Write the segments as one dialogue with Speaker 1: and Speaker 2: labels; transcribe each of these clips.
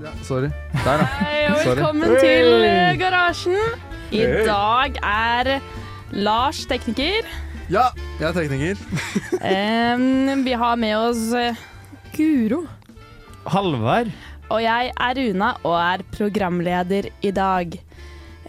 Speaker 1: Ja, sorry. Der, da.
Speaker 2: Hei, og
Speaker 1: Sorry.
Speaker 2: velkommen til eh, garasjen. I dag er Lars tekniker.
Speaker 1: Ja, jeg er tekniker.
Speaker 2: Em, vi har med oss eh, Guro.
Speaker 3: Halvard.
Speaker 2: Og jeg er Runa og er programleder i dag.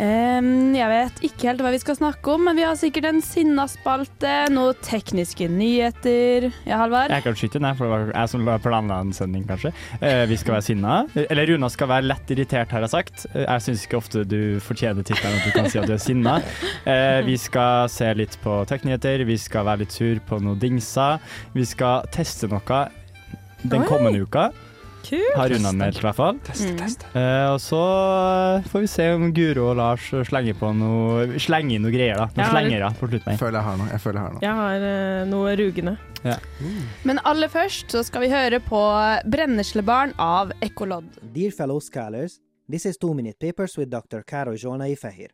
Speaker 2: Um, jeg vet ikke helt hva vi skal snakke om, men vi har sikkert en sinnaspalte, noen tekniske nyheter. Ja, Halvard?
Speaker 3: Jeg kan skyte ned, for det var jeg som la planla en sending, kanskje. Uh, vi skal være sinna. Eller Runa skal være lett irritert, har jeg sagt. Uh, Jeg syns ikke ofte du fortjener tittelen at du kan si at du er sinna. Uh, vi skal se litt på tech-nyheter, vi skal være litt sur på noen dingser. Vi skal teste noe den
Speaker 2: Oi.
Speaker 3: kommende uka.
Speaker 2: Kult.
Speaker 3: Har Runa meldt, i hvert fall.
Speaker 1: Teste,
Speaker 2: Mm.
Speaker 1: teste.
Speaker 3: Eh, og så får vi se om Guro og Lars slenger på noe Slenger inn noe greier, da. Noen slengere på slutten.
Speaker 1: Jeg føler jeg har noe. Jeg føler jeg har noe.
Speaker 4: Jeg har uh, noe rugende.
Speaker 2: Men aller først så skal vi høre på Brenneslebarn av Ekkolodd.
Speaker 5: Dear fellow scholars, this is Two Minute Papers with Dr. Karo Jona Ifahir.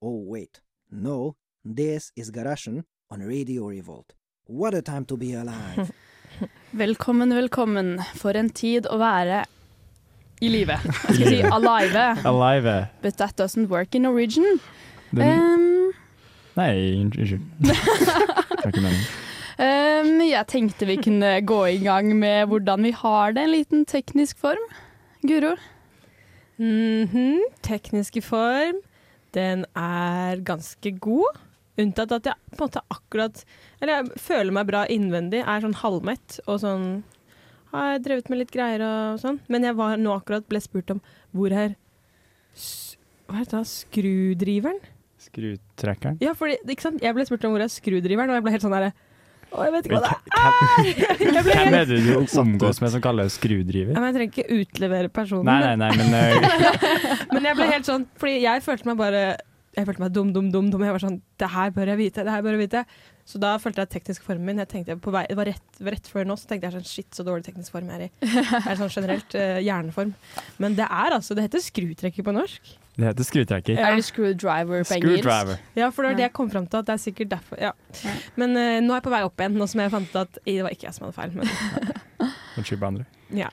Speaker 5: Oh, wait. No, this is Garashen on Radio Revolt. What a time to be alive.
Speaker 2: Velkommen, velkommen. For en tid å være i live. Jeg skal si alive,
Speaker 3: Alive.
Speaker 2: but that doesn't work in Norwegian. Um,
Speaker 3: nei, unnskyld.
Speaker 2: Um, jeg tenkte vi kunne gå i gang med hvordan vi har det, en liten teknisk form. Guro?
Speaker 4: Mhm. Tekniske form, den er ganske god. Unntatt at jeg på en måte akkurat Eller jeg føler meg bra innvendig, er sånn halvmett og sånn Har jeg drevet med litt greier og sånn. Men jeg var nå akkurat ble spurt om hvor er Hva heter det? Skrudriveren?
Speaker 3: Skrutrekkeren.
Speaker 4: Ja, fordi, ikke sant? Jeg ble spurt om hvor er skrudriveren, og jeg ble helt sånn herre Å, jeg vet ikke hva det er!
Speaker 3: Hvem er det du omgås med som kaller deg skrudriver?
Speaker 4: ja, men Jeg trenger ikke utlevere personen.
Speaker 3: Nei, nei, nei, men eh,
Speaker 4: Men jeg ble helt sånn, fordi jeg følte meg bare Jeg følte meg dum, dum, dum. dum. Jeg var sånn Det her bør jeg vite. Det her bør jeg vite. Så da følte jeg teknisk formen min. Jeg tenkte på vei, Det var rett, rett før nå så tenkte jeg sånn Shit, så dårlig teknisk form jeg er i. Jeg er sånn generelt uh, hjerneform. Men det er altså Det heter skrutrekker på norsk.
Speaker 3: det heter skrutrekker.
Speaker 2: Er det screwdriver på engelsk?
Speaker 3: Screwdriver.
Speaker 4: Ja, for det var det jeg kom fram til. At det er sikkert derfor. Ja.
Speaker 2: Ja.
Speaker 4: Men uh, nå er jeg på vei opp igjen, nå som jeg fant ut at det var ikke jeg som hadde feil. Men
Speaker 3: Unnskyld på andre.
Speaker 4: ja.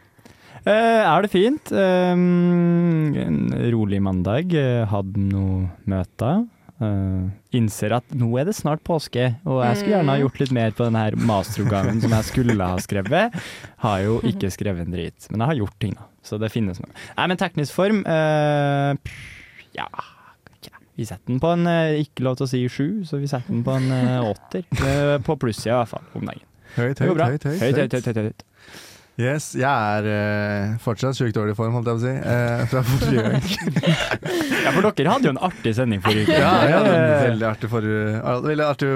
Speaker 3: Eh, har det fint. Um, en rolig mandag. Uh, hadde noe møter. Uh, innser at nå er det snart påske, og jeg skulle gjerne ha gjort litt mer på denne her masteroppgaven som jeg skulle ha skrevet. Har jo ikke skrevet en drit, men jeg har gjort ting, da. Så det finnes noe. Nei, men teknisk form uh, Ja, vi setter den på en eh, Ikke lov til å si sju, så vi setter den på en eh, åtter. Eh, på plussida, i hvert fall, om dagen.
Speaker 1: Høyt, høyt, høyt, Høyt,
Speaker 3: høyt, høyt, høyt, høyt.
Speaker 1: Yes, jeg er uh, fortsatt sjukt dårlig i form, holdt jeg på å si. Uh, fra forrige gang.
Speaker 3: Ja, for dere hadde jo en artig sending forrige uke.
Speaker 1: Ja, jeg hadde en
Speaker 3: Eh,
Speaker 1: veldig artig, forrige, veldig artig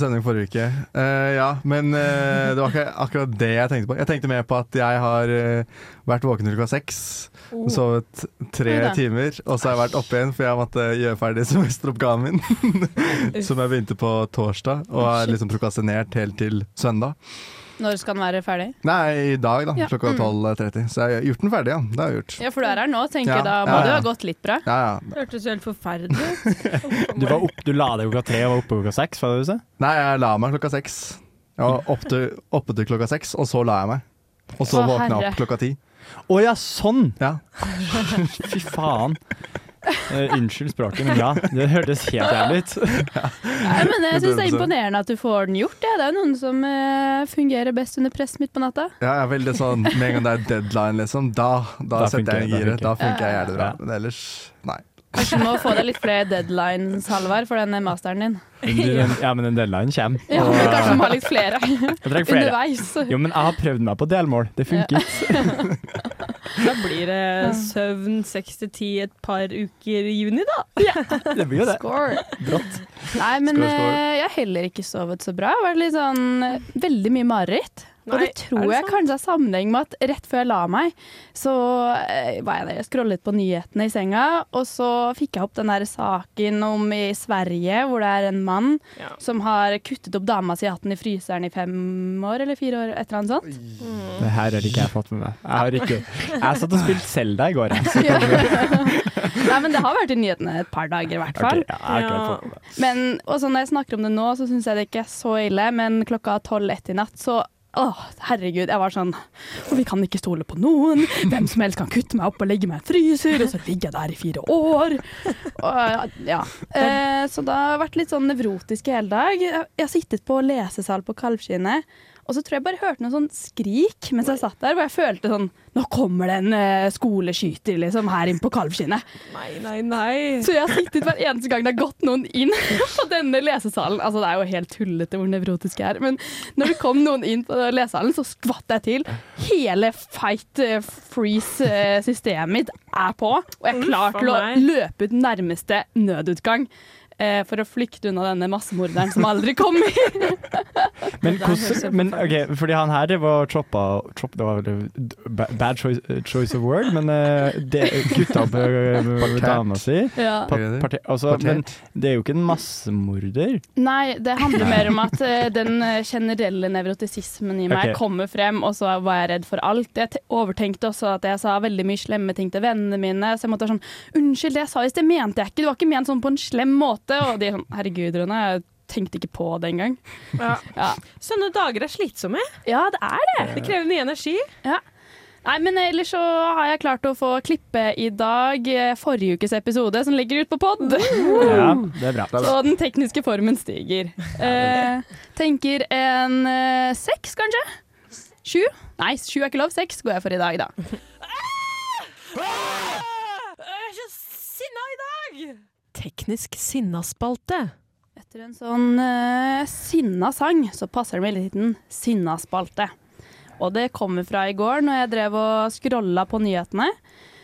Speaker 1: sending forrige uke. Uh, ja, men det var ikke akkurat det jeg tenkte på. Jeg tenkte mer på at jeg har vært våken til klokka seks. Sovet tre
Speaker 2: Oi
Speaker 1: timer, og så har jeg vært oppe igjen for jeg måtte gjøre ferdig semesteroppgaven min. som jeg begynte på torsdag, og har liksom prokastinert helt til søndag.
Speaker 2: Når skal den være ferdig?
Speaker 1: Nei, i dag, da.
Speaker 2: Ja.
Speaker 1: Klokka
Speaker 2: Mm.
Speaker 1: 12.30. Så jeg har gjort den ferdig, ja. Det har jeg gjort.
Speaker 2: Ja, for du er her nå, tenker
Speaker 1: Ja,
Speaker 2: jeg. Da må
Speaker 1: ja,
Speaker 2: det ha gått litt bra.
Speaker 1: Ja, ja.
Speaker 4: Det hørtes helt forferdelig ut.
Speaker 3: Du, var opp, du la deg klokka tre og var oppe klokka seks, var det du sa?
Speaker 1: Nei, jeg la meg klokka seks. Jeg var opp til, oppe til klokka seks, og så la jeg meg. Og så våkna jeg opp klokka ti.
Speaker 3: Å ja, sånn!
Speaker 1: Ja.
Speaker 3: Fy faen. Eh, unnskyld språket, men ja, det hørtes helt jævlig ut.
Speaker 2: Nei, men jeg syns det er imponerende at du får den gjort. Ja. Det er jo noen som uh, fungerer best under press midt på natta.
Speaker 1: Ja, jeg er veldig sånn Med en gang det er deadline, liksom, da, da,
Speaker 3: Da
Speaker 1: setter jeg
Speaker 3: funker det,
Speaker 1: i giret.
Speaker 3: da
Speaker 1: Da funker jeg jævlig bra. Men ellers, nei.
Speaker 2: Kanskje du må få deg litt flere deadlines, Halvard, for den masteren din.
Speaker 3: Ja, men den deadline kommer.
Speaker 2: Ja,
Speaker 3: og,
Speaker 2: Kanskje du må ha litt flere
Speaker 3: flere.
Speaker 2: underveis.
Speaker 3: Jo, men jeg har prøvd meg på delmål. Det funket. Ja.
Speaker 4: Da blir det søvn seks til ti et par uker i juni, da.
Speaker 3: Ja, Det blir jo det.
Speaker 2: Score.
Speaker 3: Brått.
Speaker 2: Nei, men
Speaker 1: score, skål.
Speaker 2: eh, jeg har heller ikke sovet så bra. Det har vært litt sånn veldig mye mareritt. Og det tror
Speaker 4: det
Speaker 2: jeg kanskje har sammenheng med at rett før jeg la meg, så eh, var jeg der og scrollet på nyhetene i senga, og så fikk jeg opp den der saken om i Sverige hvor det er en mann
Speaker 4: Ja.
Speaker 2: som har kuttet opp dama si i hatten i fryseren i fem år eller fire år, et eller annet sånt.
Speaker 3: Det her har ikke jeg fått med meg. Jeg har ikke Jeg satt og spilte Selda i går, jeg.
Speaker 2: Ja. Nei, men det har vært i nyhetene et par dager i hvert fall.
Speaker 3: Okay, ja.
Speaker 2: Men og så når jeg snakker om det nå, så syns jeg det ikke er så ille. Men klokka tolv-ett i natt, så Åh, herregud. Jeg var sånn «Å, Vi kan ikke stole på noen. Hvem som helst kan kutte meg opp og legge meg i en fryser, og så ligger jeg der i fire år. Og, ja. Eh, så det har vært litt sånn nevrotisk i hele dag. Jeg har sittet på lesesal på Kalvskinnet, og så tror jeg bare hørte noe sånn skrik mens jeg satt der, hvor jeg følte sånn Nå kommer det en uh, skoleskyter liksom her inn på Kalvskinnet.
Speaker 4: Nei, nei, nei.
Speaker 2: Så jeg har sittet hver eneste gang det har gått noen inn på denne lesesalen. Altså Det er jo helt tullete hvor nevrotisk jeg er, men når det kom noen inn på lesesalen, så skvatt jeg til. Hele fight eh, freeze-systemet mitt er på, og jeg er klar til å løpe ut nærmeste nødutgang. Eh, For å flykte unna denne massemorderen som aldri kommer.
Speaker 3: Men, hvordan, men ok, fordi han her det var choppa chop, Det var vel bad choice, choice of word, men uh, det gutta opp eh, dama si.
Speaker 2: Ja.
Speaker 3: Pa, parte, altså, men det er jo ikke en massemorder.
Speaker 2: Nei, det handler mer om at uh, den eh, generelle nevrotisismen i meg
Speaker 3: okay.
Speaker 2: kommer frem, og så var jeg redd for alt. Jeg overtenkte også at jeg sa veldig mye slemme ting til vennene mine, så jeg måtte være sånn Unnskyld, det jeg sa i sted, mente jeg ikke. Det var ikke ment sånn på en slem måte. Og de er sånn Herregud, Rune, jeg tenkte ikke på det engang.
Speaker 4: Ja.
Speaker 2: Ja.
Speaker 4: Sånne dager er slitsomme.
Speaker 2: ja, det er det.
Speaker 4: Det krever mye energi.
Speaker 2: Nei, men ellers så har jeg klart å få klippe i dag eh, forrige ukes episode, som ligger ut på pod.
Speaker 3: Ja, det er bra.
Speaker 2: Så den tekniske formen stiger. Eh, tenker en eh, seks, kanskje? Sju? Nei, sju er ikke lov. Seks går jeg for i dag, da.
Speaker 4: Jeg er så sinna i dag! Teknisk sinnaspalte.
Speaker 2: Etter en sånn uh, sinna sang, så passer det med liten sinnaspalte. Og det kommer fra i går, når jeg drev og scrolla på nyhetene.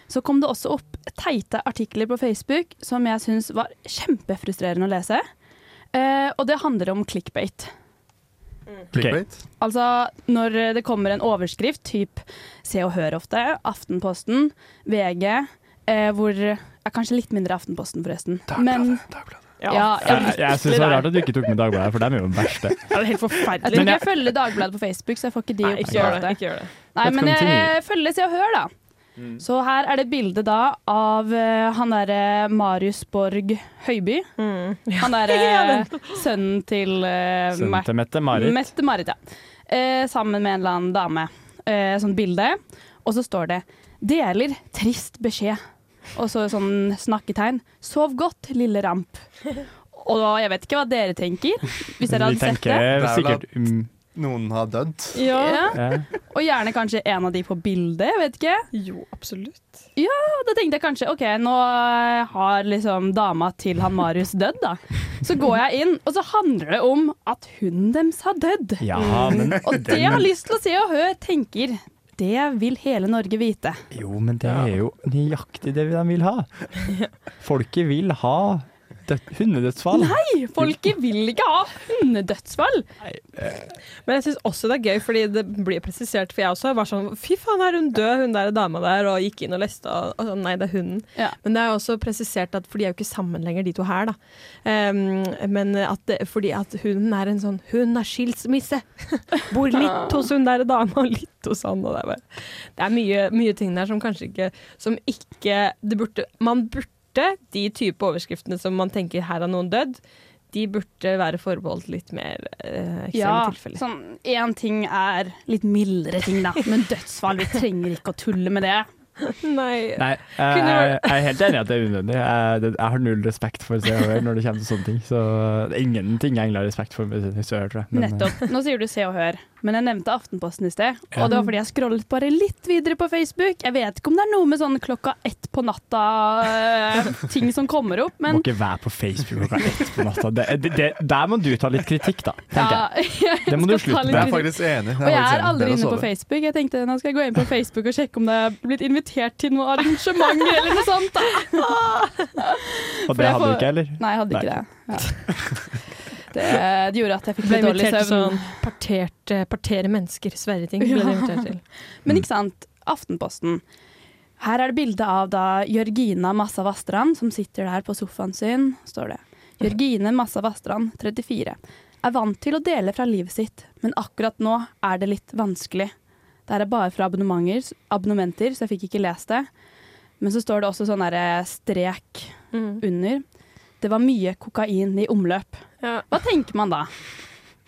Speaker 2: Så kom det også opp teite artikler på Facebook som jeg syns var kjempefrustrerende å lese. Uh, og det handler om clickbait.
Speaker 1: Clickbait.
Speaker 2: Altså når det kommer en overskrift, typ Se og Hør ofte, Aftenposten, VG, eh, hvor ja, Kanskje litt mindre Aftenposten, forresten. Men ja, ja,
Speaker 3: Jeg, jeg syns det er rart at du ikke tok med Dagbladet, for dem er jo den verste.
Speaker 4: Ja, det er helt
Speaker 2: Jeg tror ikke
Speaker 3: jeg-
Speaker 2: jeg følger Dagbladet på Facebook, så jeg får ikke de
Speaker 4: Nei, ikke gjør det. Ikke gjør det.
Speaker 2: Nei, men
Speaker 3: jeg,
Speaker 2: jeg, følger Se og Hør, da. Så her er det bilde da av uh, han derre Marius Borg Høiby.
Speaker 4: Mm.
Speaker 2: Han derre sønnen til uh,
Speaker 3: Sønnen til Mette-Marit.
Speaker 2: Mette-Marit, ja. Eh, sammen med en eller annen dame. Eh, sånn bilde. Og så står det 'Deler trist beskjed'. Og så sånn snakketegn. 'Sov godt, lille ramp'. Og da, jeg vet ikke hva dere tenker, hvis dere
Speaker 3: Vi
Speaker 2: hadde sett det.
Speaker 3: tenker
Speaker 1: Det er
Speaker 3: sikkert um,
Speaker 1: Noen har dødd.
Speaker 2: Ja.
Speaker 3: ja.
Speaker 2: Og gjerne kanskje en av de på bildet, jeg vet ikke.
Speaker 4: Jo, absolutt.
Speaker 2: Ja, da tenkte jeg kanskje OK, nå eh, har liksom dama til han Marius dødd, da. Så går jeg inn, og så handler det om at hunden deres har dødd.
Speaker 3: ja, men
Speaker 2: Og det jeg har lyst til å se og høre, tenker det vil hele Norge vite.
Speaker 3: Jo, men det er jo nøyaktig det de vil ha. Folket vil ha død, hundedødsfall.
Speaker 2: Nei, folket vil ikke ha hundedødsfall!
Speaker 4: Men jeg syns også det er gøy, fordi det blir presisert. For jeg også var sånn Fy faen, er hun død, hun der dama der? Og gikk inn og leste, og, og sånn, nei, det er hunden.
Speaker 2: Ja.
Speaker 4: Men det er også presisert at For de er jo ikke sammen lenger, de to her, da. Um, men at det, fordi at hunden er en sånn Hun er skilsmisse! Bor litt hos hun der dama, og litt hos han. Og det er, bare, det er mye, mye ting der som kanskje ikke Som ikke det burde, Man burde de type overskriftene som man tenker her har noen dødd, de burde være forbeholdt litt mer eh, ekstreme
Speaker 2: Ja,
Speaker 4: tilfeller.
Speaker 2: sånn én ting er litt mildere ting, da. Men dødsfall, vi trenger ikke å tulle med det.
Speaker 4: Nei.
Speaker 3: Nei, jeg, jeg er helt enig i at det er unødvendig. Jeg, jeg har null respekt for Se og Hør når det kommer til sånne ting. Så det er ingenting jeg egentlig har respekt for med Se og Hør, tror jeg. Men, eh,
Speaker 2: Nettopp. Nå sier du Se og Hør, men jeg nevnte Aftenposten i sted.
Speaker 3: Ja.
Speaker 2: Og det var fordi jeg scrollet bare litt videre på Facebook. Jeg vet ikke om det er noe med sånn klokka ett på natta-ting som kommer opp,
Speaker 3: Du må ikke være på Facebook klokka ett på natta. Det, det, det, der må du ta litt kritikk, da. tenker jeg.
Speaker 2: ja,
Speaker 3: Det må du slutte
Speaker 2: med.
Speaker 1: Jeg er faktisk enig.
Speaker 2: Og jeg er aldri inne på. Facebook. Jeg tenkte nå skal jeg gå inn på Facebook og sjekke om det er blitt invitert til noe arrangement eller noe sånt. Da.
Speaker 3: Og det hadde du ikke, eller?
Speaker 2: Nei, jeg hadde
Speaker 3: Nei.
Speaker 2: ikke det. Ja. Det, det gjorde at jeg fikk litt dårlig søvn.
Speaker 4: sånn parterte, partere mennesker, sverre ting. Ble
Speaker 2: Ja.
Speaker 4: invitert til.
Speaker 2: Men ikke sant, Aftenposten. Her er det bilde av da Jørgina Massa Vastrand, som sitter der på sofaen sin, står det. Jørgine Massa Vastrand, 34. Er vant til å dele fra livet sitt, men akkurat nå er det litt vanskelig. Det her er bare fra abonnementer, abonnementer, så jeg fikk ikke lest det. Men så står det også sånn derre strek
Speaker 4: Mm.
Speaker 2: under. Det var mye kokain i omløp.
Speaker 4: Ja.
Speaker 2: Hva tenker man da?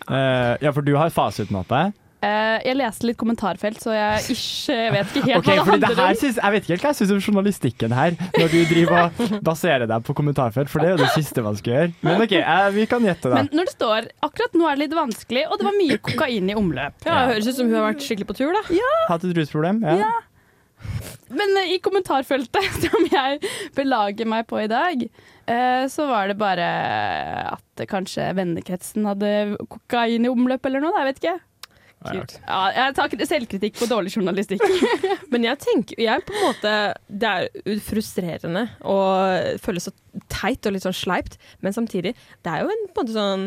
Speaker 3: Uh, ja, for du har fasiten oppe.
Speaker 2: Eh, jeg leste litt kommentarfelt, så jeg ish, jeg vet ikke helt
Speaker 3: okay,
Speaker 2: hva det
Speaker 3: det
Speaker 2: handler om.
Speaker 3: synes, Jeg vet ikke helt hva jeg syns om journalistikken her, når du driver og baserer deg på kommentarfelt, for det er jo det siste man skal gjøre. Men OK, eh, vi kan gjette, da.
Speaker 2: Men når det står akkurat nå er det litt vanskelig, og det var mye kokain i omløp.
Speaker 4: Ja, det høres ut som hun har vært skikkelig på tur, da. Ja.
Speaker 3: Hatt et rusproblem? Ja.
Speaker 2: Ja. Men eh, i kommentarfeltet som jeg belager meg på i dag, eh, så var det bare at kanskje vennekretsen hadde kokain i omløp eller noe. Jeg vet ikke.
Speaker 4: Kult.
Speaker 2: Ja, jeg tar selvkritikk på dårlig journalistikk.
Speaker 4: Men jeg tenker jeg på en måte Det er frustrerende og føles så teit og litt sånn sleipt, men samtidig Det er jo en på en måte sånn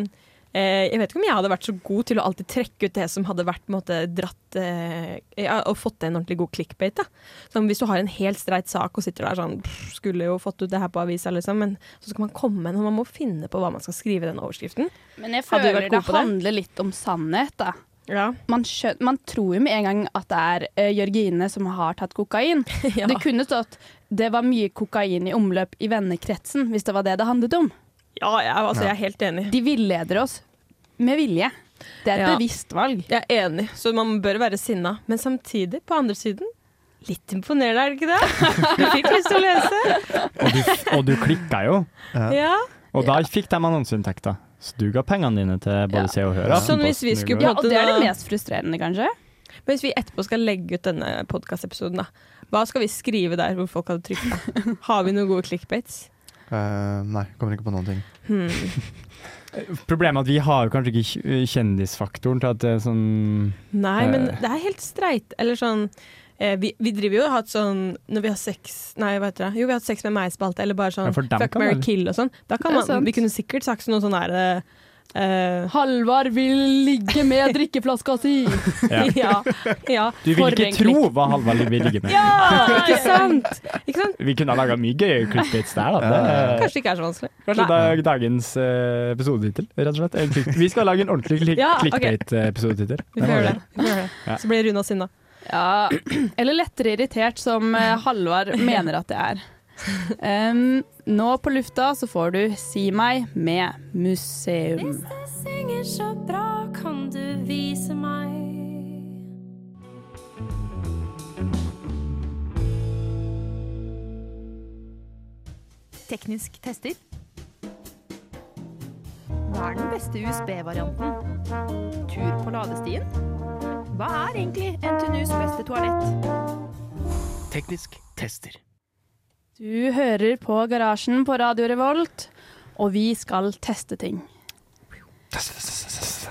Speaker 4: eh, Jeg vet ikke om jeg hadde vært så god til å alltid trekke ut det som hadde vært på en måte dratt eh, Og fått til en ordentlig god clickbait. da Som Hvis du har en helt streit sak og sitter der sånn pff, Skulle jo fått ut det her på avisa, liksom, men så skal man komme med og man må finne på hva man skal skrive i den overskriften.
Speaker 2: Men jeg føler det? handler litt om sannhet, da.
Speaker 4: Ja.
Speaker 2: Man, man tror jo med en gang at det er uh, Jørgine som har tatt kokain.
Speaker 4: ja.
Speaker 2: Det kunne stått det var mye kokain i omløp i vennekretsen, hvis det var det det handlet om.
Speaker 4: Ja, jeg, altså, jeg er helt enig.
Speaker 2: De villeder oss med vilje. Det er et
Speaker 4: Ja.
Speaker 2: bevisst valg.
Speaker 4: Jeg er enig, så man bør være sinna. Men samtidig, på andre siden, litt imponerende, er det ikke det? Du fikk lyst til å lese.
Speaker 3: Og du, og du klikka jo,
Speaker 4: Ja.
Speaker 3: og da fikk de annonseinntekter. Så du ga pengene dine til både
Speaker 2: Ja.
Speaker 3: Se og Hør.
Speaker 4: Sånn hvis vi skulle
Speaker 2: Ja, og det er det mest frustrerende, kanskje.
Speaker 4: Men hvis vi etterpå skal legge ut denne podkastepisoden, da. Hva skal vi skrive der hvor folk hadde trykt? Har vi noen gode clickbaits?
Speaker 1: Eh, nei, kommer ikke på noen ting.
Speaker 4: Hmm.
Speaker 3: Problemet er at vi har jo kanskje ikke kjendisfaktoren til at det er sånn
Speaker 4: Nei, men
Speaker 3: Eh.
Speaker 4: det er helt streit. Eller sånn vi, vi driver jo og har hatt sånn Når vi har sex Nei, hva heter det? Jo, vi har hatt sex med meg-spalte, eller bare sånn
Speaker 3: Ja,
Speaker 4: fuck, marry, kill og sånn. Da kan man, vi kunne sikkert sagt noe sånn her eh, eh,
Speaker 2: Halvard vil ligge med drikkeflaska si.
Speaker 3: ja.
Speaker 4: ja, ja.
Speaker 3: Du vil ikke tro hva Halvard vil ligge med.
Speaker 4: Ja, ikke sant? Ikke sant?
Speaker 3: Vi kunne ha laga mye gøye clickbaits der. Da. Det,
Speaker 4: Kanskje det ikke er så vanskelig.
Speaker 3: kanskje
Speaker 4: det
Speaker 3: er dagens uh, episodetittel, rett og slett. Vi skal lage en ordentlig clickbait-episodetittel.
Speaker 4: Vi får gjøre det. Vi får gjøre det.
Speaker 3: Ja.
Speaker 4: Så blir Runa sinna.
Speaker 2: Ja, eller lettere irritert, som eh, Halvard mener at det er. Um, nå på lufta så får du Si meg med museum.
Speaker 6: synger så bra, kan du vise meg?
Speaker 7: Teknisk tester. Hva er den beste USB-varianten? Tur på ladestien? Hva er egentlig NTNUs beste toalett?
Speaker 8: Teknisk tester.
Speaker 2: Du hører på Garasjen på Radio Revolt, og vi skal teste ting.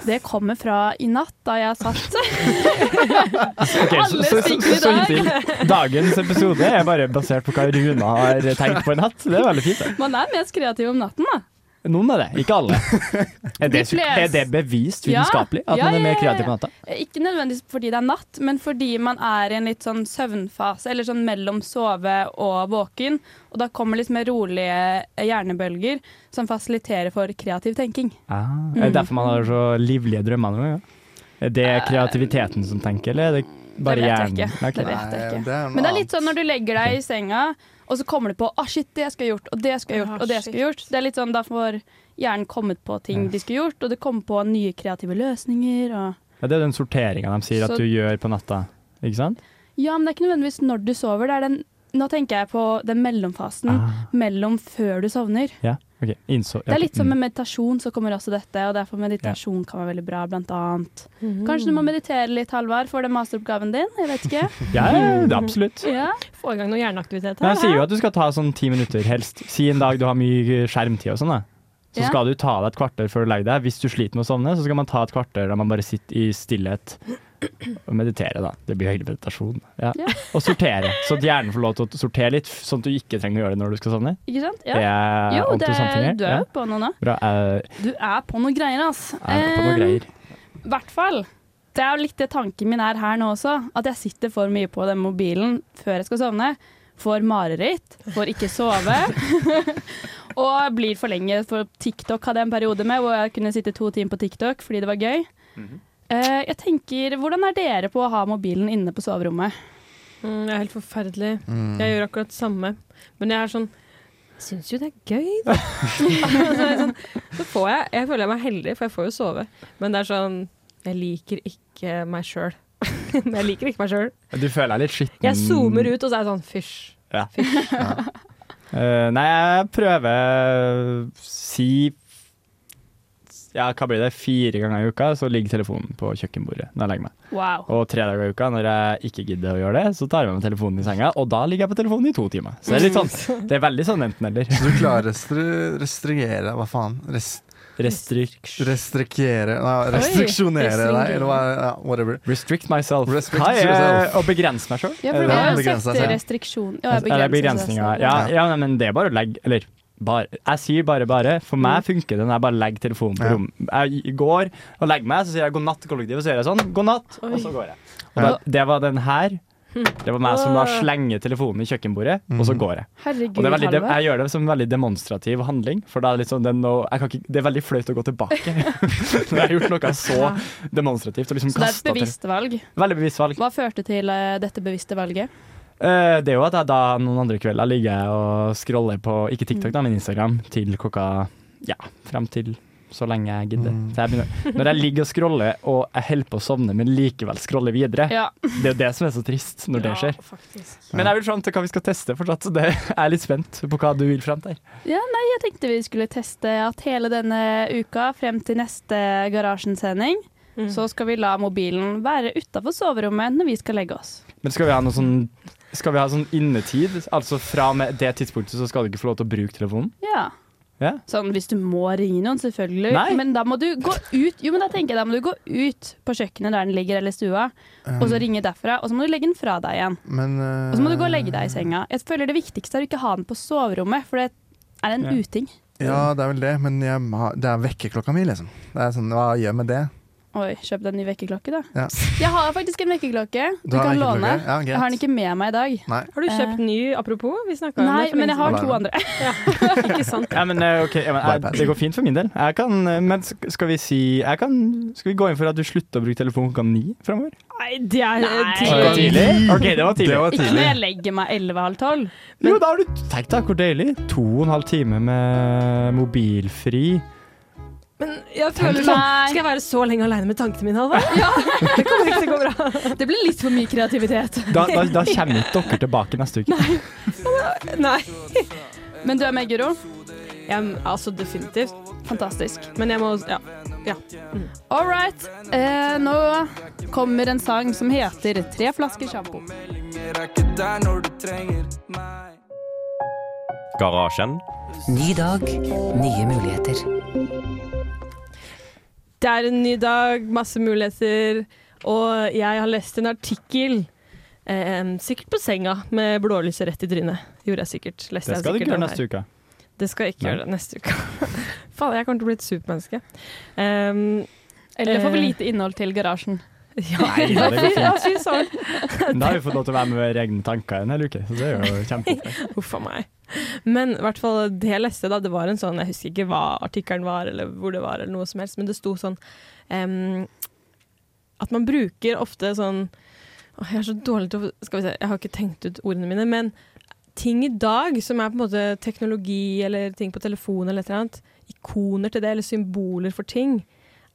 Speaker 2: Det kommer fra i natt, da jeg satt
Speaker 3: okay, så,
Speaker 2: Alle
Speaker 3: så, så,
Speaker 2: stikker i
Speaker 3: så hittil. Dagens episode er bare basert på hva Runa har tenkt på i natt. Det er veldig fint. det.
Speaker 2: Man er mest kreativ om natten, da.
Speaker 3: Noen av det, ikke alle. Er det, er det bevist
Speaker 2: Ja.
Speaker 3: vitenskapelig at
Speaker 2: Ja,
Speaker 3: man er mer kreativ på natta?
Speaker 2: Ikke nødvendigvis fordi det er natt, men fordi man er i en litt sånn søvnfase, eller sånn mellom sove og våken. Og da kommer litt mer rolige hjernebølger som fasiliterer for kreativ tenking.
Speaker 3: Ah, er det derfor man har så livlige drømmer nå? Ja? Er det kreativiteten som tenker, eller er det bare
Speaker 2: det vet jeg
Speaker 3: hjernen?
Speaker 2: ikke. Det vet jeg
Speaker 1: Nei,
Speaker 2: ikke.
Speaker 1: det
Speaker 2: Men det er litt sånn når du legger deg i senga, og så kommer du på ah shit, det skulle jeg gjort, og det skulle jeg gjort,
Speaker 4: Ah,
Speaker 2: og det skulle jeg gjort. Det er litt sånn, Da får hjernen kommet på ting de skulle gjort, og det kommer på nye kreative løsninger. Og
Speaker 3: Ja, det er den sorteringa de sier
Speaker 2: Så-
Speaker 3: at du gjør på natta, ikke sant?
Speaker 2: Ja, men det er ikke nødvendigvis når du sover. Det er den, nå tenker jeg på den mellomfasen
Speaker 3: Ah,
Speaker 2: mellom før du sovner.
Speaker 3: ja, ok. Innså,
Speaker 2: Det er litt som
Speaker 3: mm.
Speaker 2: med meditasjon, så kommer også dette, og derfor meditasjon kan være veldig bra, blant annet. Kanskje du må meditere litt, Halvard, for den masteroppgaven din? Jeg vet ikke.
Speaker 3: Ja, ja, det absolutt.
Speaker 2: Ja.
Speaker 4: Få i gang noe hjerneaktivitet her.
Speaker 3: jeg sier jo at du skal ta sånn ti minutter, helst. Si en dag du har mye skjermtid og sånn, da. Så
Speaker 2: Ja.
Speaker 3: skal du ta deg et kvarter før du legger deg. Hvis du sliter med å sovne, så skal man ta et kvarter der man bare sitter i stillhet meditere, da. Det blir høyere meditasjon. Ja.
Speaker 2: Ja.
Speaker 3: Og sortere, så at hjernen får lov til å sortere litt, sånn at du ikke trenger å gjøre det når du skal sovne.
Speaker 2: Ikke sant?
Speaker 3: Det
Speaker 2: Ja.
Speaker 3: er
Speaker 2: Jo, det, du er
Speaker 3: Ja.
Speaker 2: jo på noe nå.
Speaker 3: Bra. uh,
Speaker 2: Du er på noe greier, ass.
Speaker 3: er på noe
Speaker 2: Eh,
Speaker 3: greier.
Speaker 2: I hvert fall. Det er jo litt det tanken min er her nå også. At jeg sitter for mye på den mobilen før jeg skal sovne. Får mareritt, får ikke sove. og blir for lenge. For TikTok hadde jeg en periode med hvor jeg kunne sitte to timer på TikTok fordi det var gøy. Eh, jeg tenker, Hvordan er dere på å ha mobilen inne på soverommet?
Speaker 4: Mm, det er helt forferdelig.
Speaker 1: Mm.
Speaker 4: Jeg gjør akkurat det samme. Men jeg er sånn Jeg syns jo det er gøy, da. så, er jeg sånn, så får jeg Jeg føler jeg meg heldig, for jeg får jo sove. Men det er sånn Jeg liker ikke meg sjøl. jeg liker ikke meg sjøl.
Speaker 3: Du føler deg litt skitten.
Speaker 4: Jeg zoomer ut, og så er jeg sånn fysj.
Speaker 3: Ja.
Speaker 4: Fysj.
Speaker 3: Eh, nei, jeg prøver si Ja, hva blir det? Fire ganger i uka så ligger telefonen på kjøkkenbordet når jeg legger meg.
Speaker 2: Wow.
Speaker 3: Og tre dager i uka når jeg ikke gidder å gjøre det, så tar jeg med meg telefonen i senga, og da ligger jeg på telefonen i to timer. Så det er litt sånn Det er veldig sånn enten-eller.
Speaker 1: Så du klarer å restri restrigere Hva faen? Rest
Speaker 3: Restrict,
Speaker 1: restrikere Nei, restriksjonere deg, eller hva? Ja, whatever.
Speaker 3: restrict myself.
Speaker 1: Restrict
Speaker 3: Hva er
Speaker 1: yourself.
Speaker 3: Og begrense meg sjøl?
Speaker 2: Ja, for vi har
Speaker 1: begrense
Speaker 2: restriksjon. Ja, begrense
Speaker 3: begrensninger. Ja, ja, men det er bare å legge Eller bare, jeg sier bare bare. For meg funker det når jeg bare legger telefonen på
Speaker 1: Ja.
Speaker 3: rom. Jeg går og legger meg, så sier jeg god natt til kollektivet, så gjør jeg sånn. God natt, og så går jeg. Og da, det var den her. Det var meg som da slenger telefonen i kjøkkenbordet, og så går jeg.
Speaker 2: Herregud,
Speaker 3: er veldig, jeg gjør det som en veldig demonstrativ handling, for det, er jeg kan ikke, det er veldig flaut å gå tilbake. Når jeg har gjort noe så demonstrativt. Liksom
Speaker 2: Så det er et bevisst valg.
Speaker 3: Veldig bevisst valg.
Speaker 2: Hva førte til eh, dette bevisste valget?
Speaker 3: Eh, det er jo at jeg da noen andre kvelder ligger jeg og scroller på, ikke TikTok da, men Instagram, til klokka, ja, frem til så lenge jeg gidder.
Speaker 1: Mm.
Speaker 3: Så jeg begynner, når jeg ligger og scroller og jeg holder på å sovne, men likevel scroller videre,
Speaker 2: Ja.
Speaker 3: det er jo det som er så trist når det skjer.
Speaker 4: faktisk.
Speaker 3: Men jeg vil fram til hva vi skal teste fortsatt, så det jeg er litt spent på hva du vil frem til.
Speaker 2: ja, nei, jeg tenkte vi skulle teste at hele denne uka, frem til neste Garasjen-sending,
Speaker 4: Mm.
Speaker 2: så skal vi la mobilen være utafor soverommet når vi skal legge oss.
Speaker 3: Men skal vi ha noe sånn skal vi ha sånn innetid? Altså fra med det tidspunktet så skal du ikke få lov til å bruke telefonen?
Speaker 2: Ja.
Speaker 3: Ja.
Speaker 2: Sånn hvis du må ringe noen, selvfølgelig.
Speaker 3: Nei.
Speaker 2: Men da må du gå ut Jo, men da tenker jeg da må du gå ut på kjøkkenet der den ligger, eller stua, og så ringe derfra. Og så må du legge den fra deg igjen.
Speaker 1: Men uh,
Speaker 2: Og så må du gå og legge deg i senga. Jeg føler det viktigste er å ikke ha den på soverommet, for det er en
Speaker 3: Ja.
Speaker 2: uting.
Speaker 1: Ja, det er vel det, men jeg, det er vekkerklokka mi, liksom. Det er sånn, Hva gjør jeg med det?
Speaker 2: Oi, kjøp deg en ny vekkerklokke, da.
Speaker 1: Ja.
Speaker 2: Jeg har faktisk en vekkerklokke. Du,
Speaker 1: Du
Speaker 2: kan låne.
Speaker 1: Ja.
Speaker 2: Jeg har den ikke med meg i dag.
Speaker 1: Nei.
Speaker 4: Har du kjøpt ny, apropos? Vi snakka om det. Nei,
Speaker 2: men jeg har to andre.
Speaker 4: ja. Ikke sant?
Speaker 3: Ja, men, okay, ja, men jeg, det går fint for min del. Jeg kan, eh, men skal vi si jeg kan, Skal vi gå inn for at du slutter å bruke telefonen klokka ni framover?
Speaker 4: Nei, det er tidlig.
Speaker 3: Tidlig? Ok, det var tidlig.
Speaker 1: Det var
Speaker 2: Ikke
Speaker 1: tidlig.
Speaker 2: når jeg legger meg elleve-halv tolv.
Speaker 3: Jo, da har du Tenk deg hvor deilig. To og en halv time med mobilfri.
Speaker 4: Men jeg føler sånn Skal jeg være så lenge aleine med tankene mine, Halvard? Det kommer ikke til å gå bra.
Speaker 2: Det blir litt for mye kreativitet.
Speaker 3: Da, da, da kommer ikke dere tilbake neste uke.
Speaker 4: Nei.
Speaker 2: Men du er med, Guro.
Speaker 4: Ja, altså, definitivt.
Speaker 2: Fantastisk.
Speaker 4: Men jeg må Ja. ja.
Speaker 2: All right. Eh, nå kommer en sang som heter 'Tre flasker sjampo'.
Speaker 9: Garasjen.
Speaker 10: Ny dag, nye muligheter.
Speaker 4: Det er en ny dag, masse muligheter, og jeg har lest en artikkel. Eh, sikkert på senga med blålyset rett i trynet. Gjorde jeg sikkert. Leste
Speaker 3: Det skal du ikke gjøre neste uke.
Speaker 4: Det skal jeg ikke
Speaker 3: Nei.
Speaker 4: gjøre neste uke. Faen, jeg kommer til å bli et supermenneske. Um,
Speaker 2: Eller får vi
Speaker 4: Eh.
Speaker 2: lite innhold til garasjen?
Speaker 4: ja,
Speaker 3: Nei, det går fint.
Speaker 4: ja, fy søren.
Speaker 3: Da har vi fått lov til å være med våre egne tanker en hel uke, så det er jo kjempefint.
Speaker 4: Huff a meg. Men hvert fall det jeg leste, da, det var en sånn Jeg husker ikke hva artikkelen var, eller hvor det var, eller noe som helst, men det sto sånn um, At man bruker ofte sånn å, Jeg er så dårlig til å Skal vi se, jeg har ikke tenkt ut ordene mine, men ting i dag som er på en måte teknologi eller ting på telefon eller et eller annet, ikoner til det, eller symboler for ting,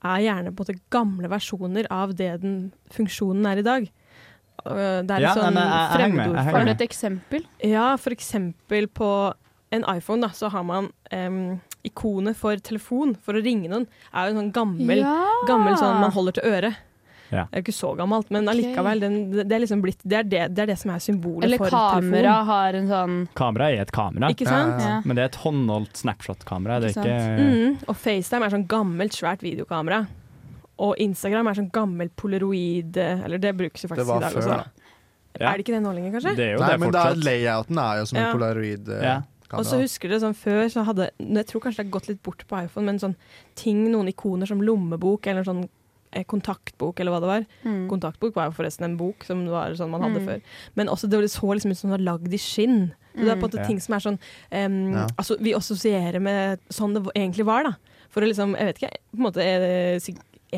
Speaker 4: er gjerne på en måte gamle versjoner av det den funksjonen er i dag. Det er
Speaker 3: Ja,
Speaker 4: sånn fremmedord
Speaker 2: Har du et eksempel?
Speaker 4: Ja, for eksempel på en iPhone da, så har man um, ikonet for telefon for å ringe noen. er jo en sånn gammel,
Speaker 2: Ja.
Speaker 4: gammel sånn man holder til øret.
Speaker 3: Ja.
Speaker 4: Det er jo ikke så gammelt, men allikevel. Den, det, er liksom blitt, det, er det, det er det som er symbolet
Speaker 2: Eller
Speaker 4: for
Speaker 2: kamera har en sånn
Speaker 3: Kamera er et kamera,
Speaker 4: Ikke sant?
Speaker 2: Ja.
Speaker 3: men det er et håndholdt snapshot-kamera. Er
Speaker 2: Ikke
Speaker 3: ikke
Speaker 4: Mm, og FaceTime er sånn gammelt, svært videokamera. Og Instagram er sånn gammel polaroid Eller det brukes jo faktisk i dag
Speaker 1: før,
Speaker 4: også.
Speaker 1: da.
Speaker 3: Ja.
Speaker 4: Er det ikke det nå lenger, kanskje?
Speaker 3: Det er jo
Speaker 1: Nei,
Speaker 3: det
Speaker 1: men da,
Speaker 3: fortsatt.
Speaker 1: layouten er jo som en polaroid. eh,
Speaker 3: Ja.
Speaker 4: Og så husker dere sånn før så hadde Jeg tror kanskje det har gått litt bort på iPhone, men sånn ting, noen ikoner som lommebok eller sånn eh, kontaktbok eller hva det var.
Speaker 2: Mm.
Speaker 4: Kontaktbok var jo forresten en bok som var sånn man hadde
Speaker 2: Mm.
Speaker 4: før. Men også det så liksom ut som det var lagd i skinn. Så det er på en måte
Speaker 3: Mm.
Speaker 4: ting som er sånn um,
Speaker 1: Ja.
Speaker 4: altså, Vi assosierer med sånn det egentlig var, da. For å liksom, jeg vet ikke, på en måte er det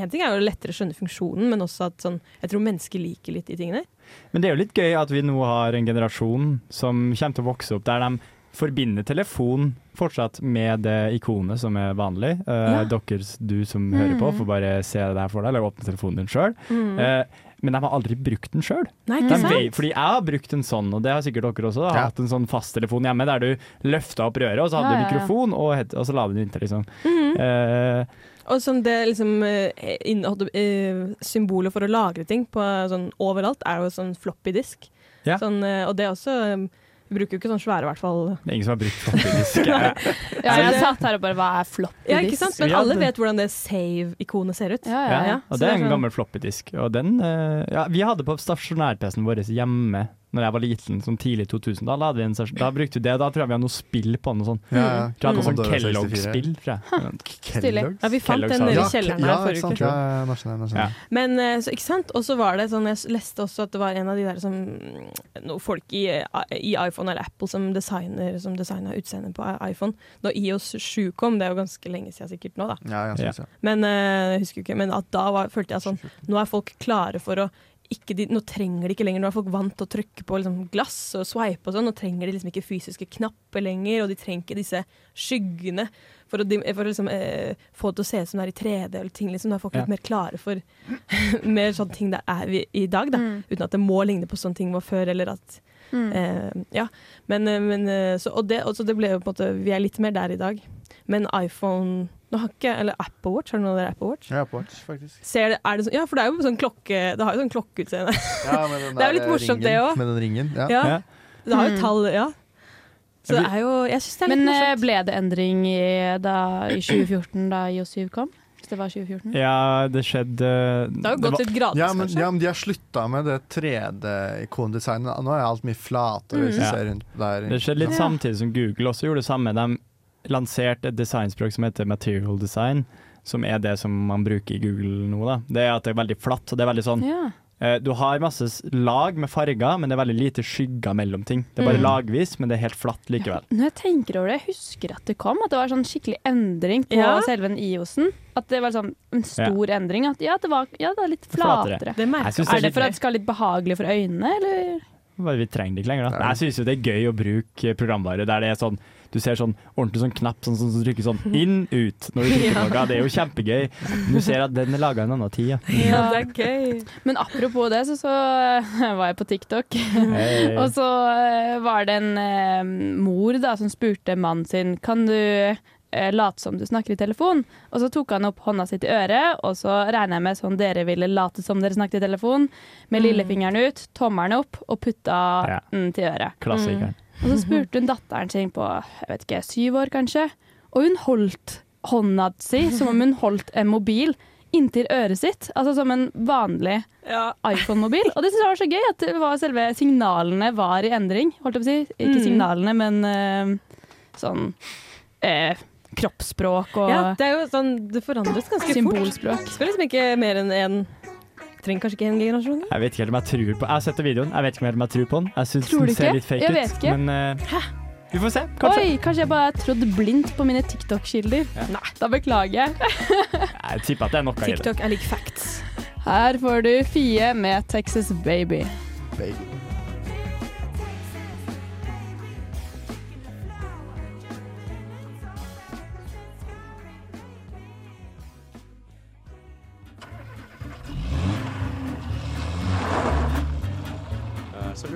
Speaker 4: En ting er jo lettere å skjønne funksjonen, men også at sånn Jeg tror mennesker liker litt de tingene.
Speaker 3: Men det er jo litt gøy at vi nå har en generasjon som kommer til å vokse opp der de forbinder telefon fortsatt med det ikonet som er vanlig. Uh,
Speaker 4: Ja.
Speaker 3: Dere, du som hører på,
Speaker 2: Mm.
Speaker 3: får bare se det her for deg, eller åpne telefonen din sjøl. men de har aldri brukt den sjøl.
Speaker 2: Mm.
Speaker 4: sant?
Speaker 3: Fordi jeg har brukt en sånn, og det har sikkert dere også. Da,
Speaker 1: Ja.
Speaker 3: Hatt en sånn fasttelefon hjemme der du løfta opp røret, og så hadde
Speaker 2: Ja,
Speaker 3: du
Speaker 2: ja, ja.
Speaker 3: mikrofon, og, het- og så la du den inntil, liksom.
Speaker 4: Mhm.
Speaker 3: Eh,
Speaker 4: Og som det liksom inneholdt eh, Symbolet for å lagre ting på, sånn, overalt er jo sånn floppy disk.
Speaker 3: Ja.
Speaker 4: Sånn, eh, og det er også eh, Vi bruker jo ikke sånn svære, i hvert fall.
Speaker 3: det er ingen som har brukt floppy disk. Eh,
Speaker 2: Ja, jeg satt her og bare Hva er floppy
Speaker 4: Ja, ikke sant? Men alle vet hvordan det save-ikonet ser ut.
Speaker 2: Ja, ja,
Speaker 3: Ja,
Speaker 2: ja.
Speaker 3: og det er en
Speaker 4: sånn-
Speaker 3: gammel floppy-disk. Og den Ja, vi hadde på stasjonær-PC-en vår hjemme når jeg var liten, sånn tidlig 2000. Da, hadde vi en, da brukte vi det. Da tror jeg vi hadde noe spill på den. sånt. sånn.
Speaker 1: Ja, ja.
Speaker 3: Tror jeg hadde noe sånn
Speaker 1: Commodore 64.
Speaker 3: Kellogg-spill, tror jeg.
Speaker 2: Stilig.
Speaker 4: Ja, vi fant den nede i
Speaker 1: Ja,
Speaker 4: kjelleren
Speaker 1: ja,
Speaker 4: her forrige uke.
Speaker 1: Ja, ja, nå skjønner jeg.
Speaker 4: Men eh, så, ikke sant? Og så var det sånn, jeg leste også at det var en av de der som Noen folk i, i iPhone eller Apple som designer Som designa utseendet på iPhone. Da IOS 7 kom, det er jo ganske lenge siden sikkert nå, da.
Speaker 1: Ja, jeg synes, ja.
Speaker 4: Men eh, jeg husker ikke, men at da var, følte jeg sånn Nå er folk klare for å de, Nå trenger de ikke lenger Nå er folk vant til å trykke på liksom, glass og swipe og sånn. Nå trenger de liksom ikke fysiske knapper lenger, og de trenger ikke disse skyggene for å, for å liksom, eh, få det til å se ut som det er i 3D. Eller ting, liksom. Nå er folk
Speaker 3: Ja.
Speaker 4: litt mer klare for mer sånne ting det er vi, i dag, da.
Speaker 2: Mm.
Speaker 4: Uten at det må ligne på sånne ting var før, eller at
Speaker 2: Mm.
Speaker 4: Eh, ja, men, eh, men eh, så, og det, og så det ble jo på en måte Vi er litt mer der i dag. Men iPhone nå har ikke, Eller Apple Watch, har du noe av dere Apple Watch?
Speaker 1: Ja, Apple Watch, faktisk.
Speaker 4: Ser det, er det sånn, ja, for det er jo sånn klokke Det har jo sånn klokkeutseende.
Speaker 1: Ja, med den
Speaker 4: Det er jo litt morsomt,
Speaker 1: ringen,
Speaker 4: det også.
Speaker 1: Med den ringen. Ja.
Speaker 4: Ja.
Speaker 3: Ja.
Speaker 4: Det har jo
Speaker 2: Mm.
Speaker 4: tall, ja. Så det er jo Jeg syns det er litt
Speaker 2: Men eh,
Speaker 4: morsomt.
Speaker 2: ble det endring i, da, i 2014, da IO7 kom? Hvis det var 2014?
Speaker 3: Ja, det skjedde
Speaker 4: Det har jo gått litt gradvis,
Speaker 1: Ja men,
Speaker 4: kanskje.
Speaker 1: ja, men de har slutta med det 3D-ikondesignet. Nå er alt mye flatere. Hvis du
Speaker 3: Mm.
Speaker 1: ser rundt der.
Speaker 3: Det skjedde litt
Speaker 2: Ja.
Speaker 3: samtidig som Google også gjorde det samme. De lanserte et designspråk som heter material design, som er det som man bruker i Google nå. Da. Det er at det er veldig flatt. og det er veldig sånn
Speaker 2: Ja.
Speaker 3: eh, Du har masse lag med farger, men det er veldig lite skygger mellom ting. Det er bare
Speaker 2: Mm.
Speaker 3: lagvis, men det er helt flatt likevel.
Speaker 2: Når jeg tenker over det, jeg husker at det kom, at det var sånn skikkelig endring på
Speaker 4: Ja.
Speaker 2: selve den IOS-en. At det var sånn en stor endring. At ja, det var, ja, det var litt
Speaker 3: Flatere.
Speaker 2: flatere.
Speaker 4: Det
Speaker 3: er,
Speaker 2: Er det for at det skal være litt behagelig for øynene, eller?
Speaker 3: Bare Vi trenger det ikke lenger. Da. Nei, Jeg syns jo det er gøy å bruke programvare der det er sånn du ser sånn ordentlig sånn knapp sånn, sånn, som trykker sånn inn, ut når du trykker
Speaker 4: Ja.
Speaker 3: noe. Det er jo kjempegøy. Men Du ser at den er laga en annen tid. Ja.
Speaker 4: Ja, det er gøy.
Speaker 2: Men apropos det, så, så var jeg på TikTok.
Speaker 3: Hey.
Speaker 2: Og så eh, var det en eh, mor da, som spurte mannen sin Kan du eh, late som du snakker i telefon. Og så tok han opp hånda si til øret, og så regner jeg med sånn dere ville late som dere snakket i telefon, med
Speaker 4: Mm.
Speaker 2: lillefingeren ut, tommelen opp, og putta
Speaker 3: Ja.
Speaker 2: den til øret.
Speaker 3: Klassikeren.
Speaker 2: Og så spurte hun datteren sin på jeg vet ikke, syv år kanskje, og hun holdt hånda si som om hun holdt en mobil inntil øret sitt, altså som en vanlig
Speaker 4: Ja.
Speaker 2: iPhone-mobil. Og det synes jeg var så gøy, at var selve signalene var i endring, holdt jeg på å si. Ikke
Speaker 4: Mm.
Speaker 2: signalene, men eh, sånn eh, kroppsspråk og
Speaker 4: ja, det er jo sånn Det forandres ganske fort.
Speaker 2: symbolspråk.
Speaker 4: Det skal liksom ikke mer enn én Trenger kanskje ikke en generasjon. engang.
Speaker 3: Jeg vet ikke helt om jeg tror på Jeg har sett videoen, jeg vet ikke helt om jeg tror på den. Jeg syns den ser litt fake ut. Men eh, vi får se. Kanskje.
Speaker 2: Oi, kanskje jeg bare trodde blindt på mine TikTok-kilder. Nei, da beklager jeg.
Speaker 3: Jeg tipper at det er noe i det.
Speaker 4: TikTok er like facts.
Speaker 2: Her får du Fie med Texas Baby.
Speaker 1: Baby.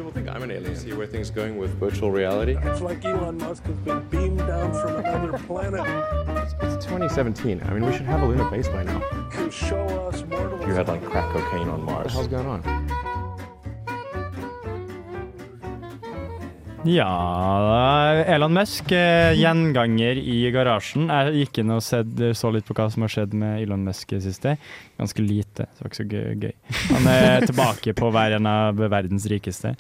Speaker 9: People think I'm an alien. See where things going with virtual reality?
Speaker 11: It's like Elon Musk has been beamed down from another planet
Speaker 9: It's 2017. I mean, we should have a lunar base by now.
Speaker 11: to show us mortals.
Speaker 9: You had like crack cocaine on Mars. What the hell's going on?
Speaker 3: Ja, Elon Musk, eh, gjenganger i garasjen. Jeg gikk inn og sett, så litt på hva som har skjedd med Elon Musk i det siste. Ganske lite, så det var ikke så gøy. Han er tilbake på å være en av verdens rikeste.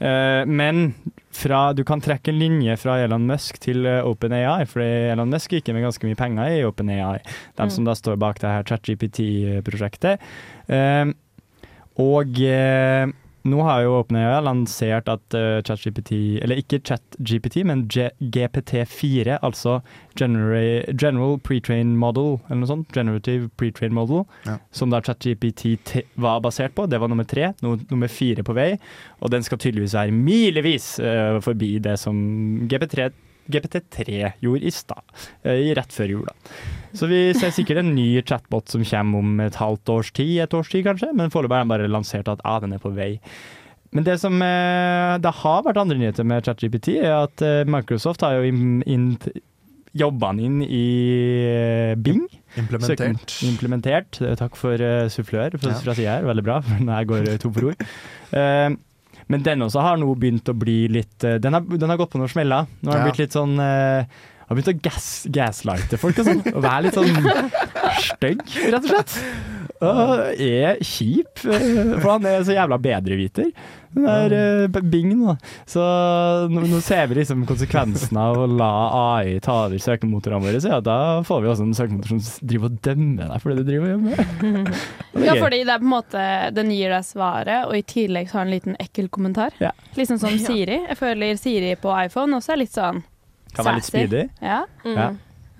Speaker 3: Eh, Men fra, du kan trekke en linje fra Elon Musk til eh, OpenAI, for Elon Musk gikk med ganske mye penger i OpenAI. De
Speaker 4: Mm.
Speaker 3: som da står bak det her ChatGPT-prosjektet. Eh, Og eh, nå har jo OpenAI lansert at uh, ChatGPT, eller ikke ChatGPT, men GPT4, altså General, Pre-trained Model, eller noe sånt, Generative Pre-trained Model,
Speaker 1: Ja.
Speaker 3: som da ChatGPT var basert på. Det var nummer tre, No, nummer fire på vei, og den skal tydeligvis være milevis uh, forbi det som GPT3 GPT3 gjorde i stad, eh, i rett før jul. Så vi ser sikkert en ny chatbot som kommer om et halvt års tid, et års tid kanskje, men foreløpig har den bare lansert at ah, den er på vei. Men det som eh, det har vært andre nyheter med ChatGPT, er at eh, Microsoft har jo jobba den inn i Bing.
Speaker 1: Implementert.
Speaker 3: Søken, implementert. Takk for uh, sufflør fra,
Speaker 1: Ja.
Speaker 3: sida her, veldig bra. for her går eh, tom for ord. Eh, men den også har nå begynt å bli litt eh, Den har, den har gått på noen smeller. Nå har den
Speaker 1: Ja.
Speaker 3: blitt litt sånn eh, har begynt å gas, gaslighte folk og sånn. Og være litt sånn stygg, rett og slett. Og er kjip, eh, for han er så jævla bedreviter. Den der uh, Bing da. Så nå, nå ser vi liksom konsekvensen av å la AI ta over søkemotorene våre. Så ja, da får vi også en søkemotor som driver og dømmer deg for det du driver og gjør med.
Speaker 2: Ja, fordi det er på en måte Den gir deg svaret, og i tillegg så har den en liten ekkel kommentar.
Speaker 3: Ja.
Speaker 2: Liksom som Siri. Jeg føler Siri på iPhone også er litt sånn
Speaker 3: Kan være litt speedy.
Speaker 2: Ja.
Speaker 3: Ja.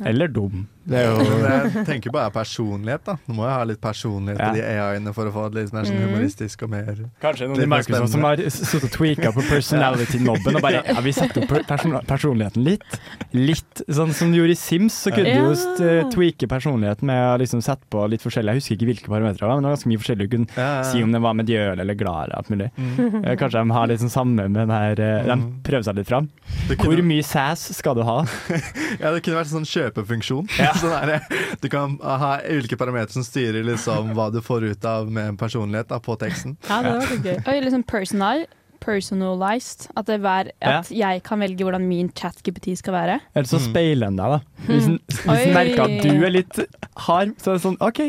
Speaker 3: Eller dum. Det er jo
Speaker 1: Det jeg tenker på er personlighet, da. Du må jo ha litt personlighet
Speaker 3: Ja.
Speaker 1: på de AI-ene for å få det litt mer sånn
Speaker 2: Mm.
Speaker 1: humoristisk og mer
Speaker 3: Kanskje noen i Microsoft som har sittet og tweaka på personality-nobben og bare ja, vi setter opp person personligheten litt. Litt sånn som du gjorde i Sims, så kunne du jo tweake personligheten med å liksom sette på litt forskjellig. Jeg husker ikke hvilke parametere, det var, men det var ganske mye forskjellig. Du kunne
Speaker 1: Ja, ja, ja.
Speaker 3: si om den var mediøl eller glad eller alt mulig.
Speaker 1: Mm.
Speaker 3: Eh, Kanskje de har litt sånn samme med den her eh, De
Speaker 1: Mm.
Speaker 3: prøver seg litt fram.
Speaker 1: Kunne...
Speaker 3: Hvor mye sass skal du ha?
Speaker 1: ja, det kunne vært en sånn kjøpefunksjon. sånn der, du kan ha ulike parametere som styrer liksom hva du får ut av med en personlighet da, på teksten.
Speaker 4: Ja, det var gøy.
Speaker 2: Og liksom personal, personalized. At, det hver, at jeg kan velge hvordan min chat-GPT skal være.
Speaker 3: Eller så
Speaker 1: Mm.
Speaker 3: speiler den deg, da. Hvis den, hvis den merker at du er litt hard, så er det sånn OK,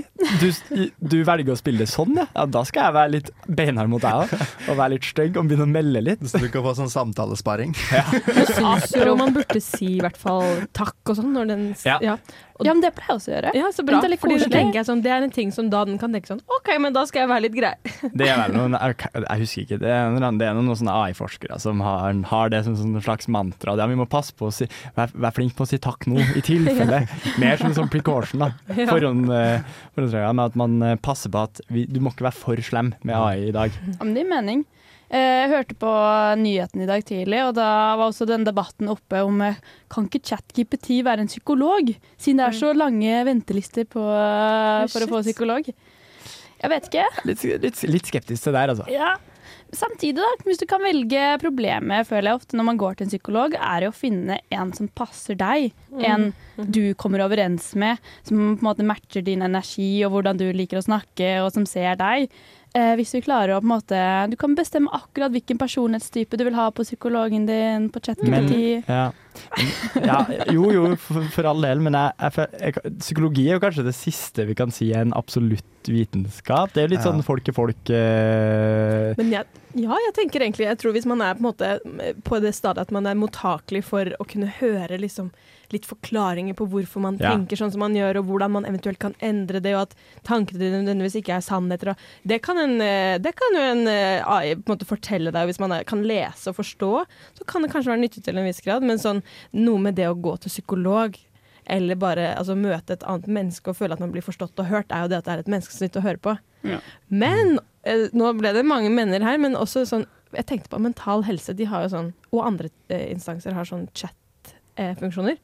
Speaker 3: du, du velger å spille det sånn, ja. ja. Da skal jeg være litt beinhard mot deg òg. og være litt stygg og begynne å melde litt.
Speaker 1: Så du kan få sånn samtalesparing.
Speaker 4: Jeg syns jo man burde si i hvert fall takk og sånn når den
Speaker 3: Ja.
Speaker 4: Ja.
Speaker 2: Ja, men det pleier jeg også å gjøre.
Speaker 4: Ja, så bra.
Speaker 2: Det er
Speaker 4: Fordi da tenker jeg sånn, det er en ting som da den kan tenke sånn OK, men da skal jeg være litt grei.
Speaker 3: Det er vel noen, jeg, husker ikke, det er, noen, det er noen sånne AI-forskere som har, har det som en slags mantra. ja, er, vi må passe på å si, være, vær flink på å si takk nå, i tilfelle. Mer som en sånn precaution, da.
Speaker 4: Ja.
Speaker 3: Forhånd, eh, med at man eh, passer på at vi, du må ikke være for slem med AI i dag.
Speaker 2: Ja, men det gir mening. Eh, Jeg hørte på nyheten i dag tidlig, og da var også den debatten oppe om eh, kan ikke ChatGPT være en psykolog, siden det er så lange ventelister på, eh, for å få psykolog. Jeg vet ikke.
Speaker 3: Litt, litt, litt skeptisk til det der, altså.
Speaker 2: Ja. Samtidig, da, hvis du kan velge problemet, føler jeg ofte når man går til en psykolog, er det å finne en som passer deg. En du kommer overens med, som på en måte matcher din energi og hvordan du liker å snakke, og som ser deg. Eh, hvis du klarer å på en måte Du kan bestemme akkurat hvilken personlighetstype du vil ha på psykologen din, på
Speaker 3: Men,
Speaker 2: ChatGPT.
Speaker 3: ja. ja, jo, jo, for, for all del, men jeg, jeg, jeg, psykologi er jo kanskje det siste vi kan si er en absolutt vitenskap. Det er jo litt
Speaker 1: Ja.
Speaker 3: sånn folk er folk eh,
Speaker 4: Men jeg, ja, jeg tenker egentlig Jeg tror hvis man er på en måte på det stadiet at man er mottakelig for å kunne høre liksom litt forklaringer på hvorfor man
Speaker 3: Ja.
Speaker 4: tenker sånn som man gjør, og hvordan man eventuelt kan endre det, og at tankene dine nødvendigvis ikke er sannheter. Det, kan en, eh, det kan jo en eh, AI på en måte fortelle deg, hvis man kan lese og forstå. Så kan det kanskje være nyttig til en viss grad, men sånn noe med det å gå til psykolog eller bare altså, møte et annet menneske og føle at man blir forstått og hørt, er jo det at det er et menneske som nytter å høre på.
Speaker 2: Ja.
Speaker 4: Men eh, nå ble det mange menner her, men også sånn Jeg tenkte på mental helse, de har jo sånn, og andre eh, instanser har sånn chat-funksjoner.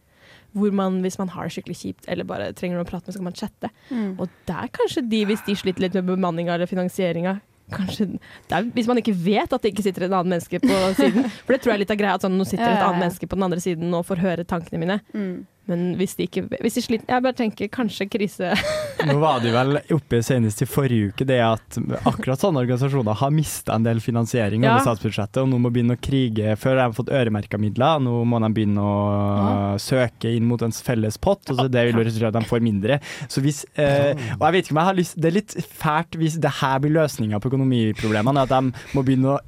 Speaker 4: Hvor man, hvis man har det skikkelig kjipt eller bare trenger noe å prate med, så kan man chatte.
Speaker 2: Mm.
Speaker 4: Og der kanskje de, hvis de sliter litt med bemanninga eller finansieringa, Kanskje er, Hvis man ikke vet at det ikke sitter en annen menneske på siden. For det tror jeg er litt av greia, at sånn, nå sitter et annet menneske på den andre siden og får høre tankene mine.
Speaker 2: Mm.
Speaker 4: Men hvis de ikke hvis de sliter Jeg bare tenker kanskje krise
Speaker 3: Nå var det vel oppe senest i forrige uke det at akkurat sånne organisasjoner har mista en del finansiering
Speaker 4: Ja.
Speaker 3: over statsbudsjettet, og nå må begynne å krige før de har fått øremerka midler. Nå må de begynne å søke inn mot en felles pott, og så det vil jo resultere i at de får mindre. Så hvis, eh, og jeg vet ikke om jeg har lyst Det er litt fælt hvis det her blir løsninga på økonomiproblemene, at de må begynne å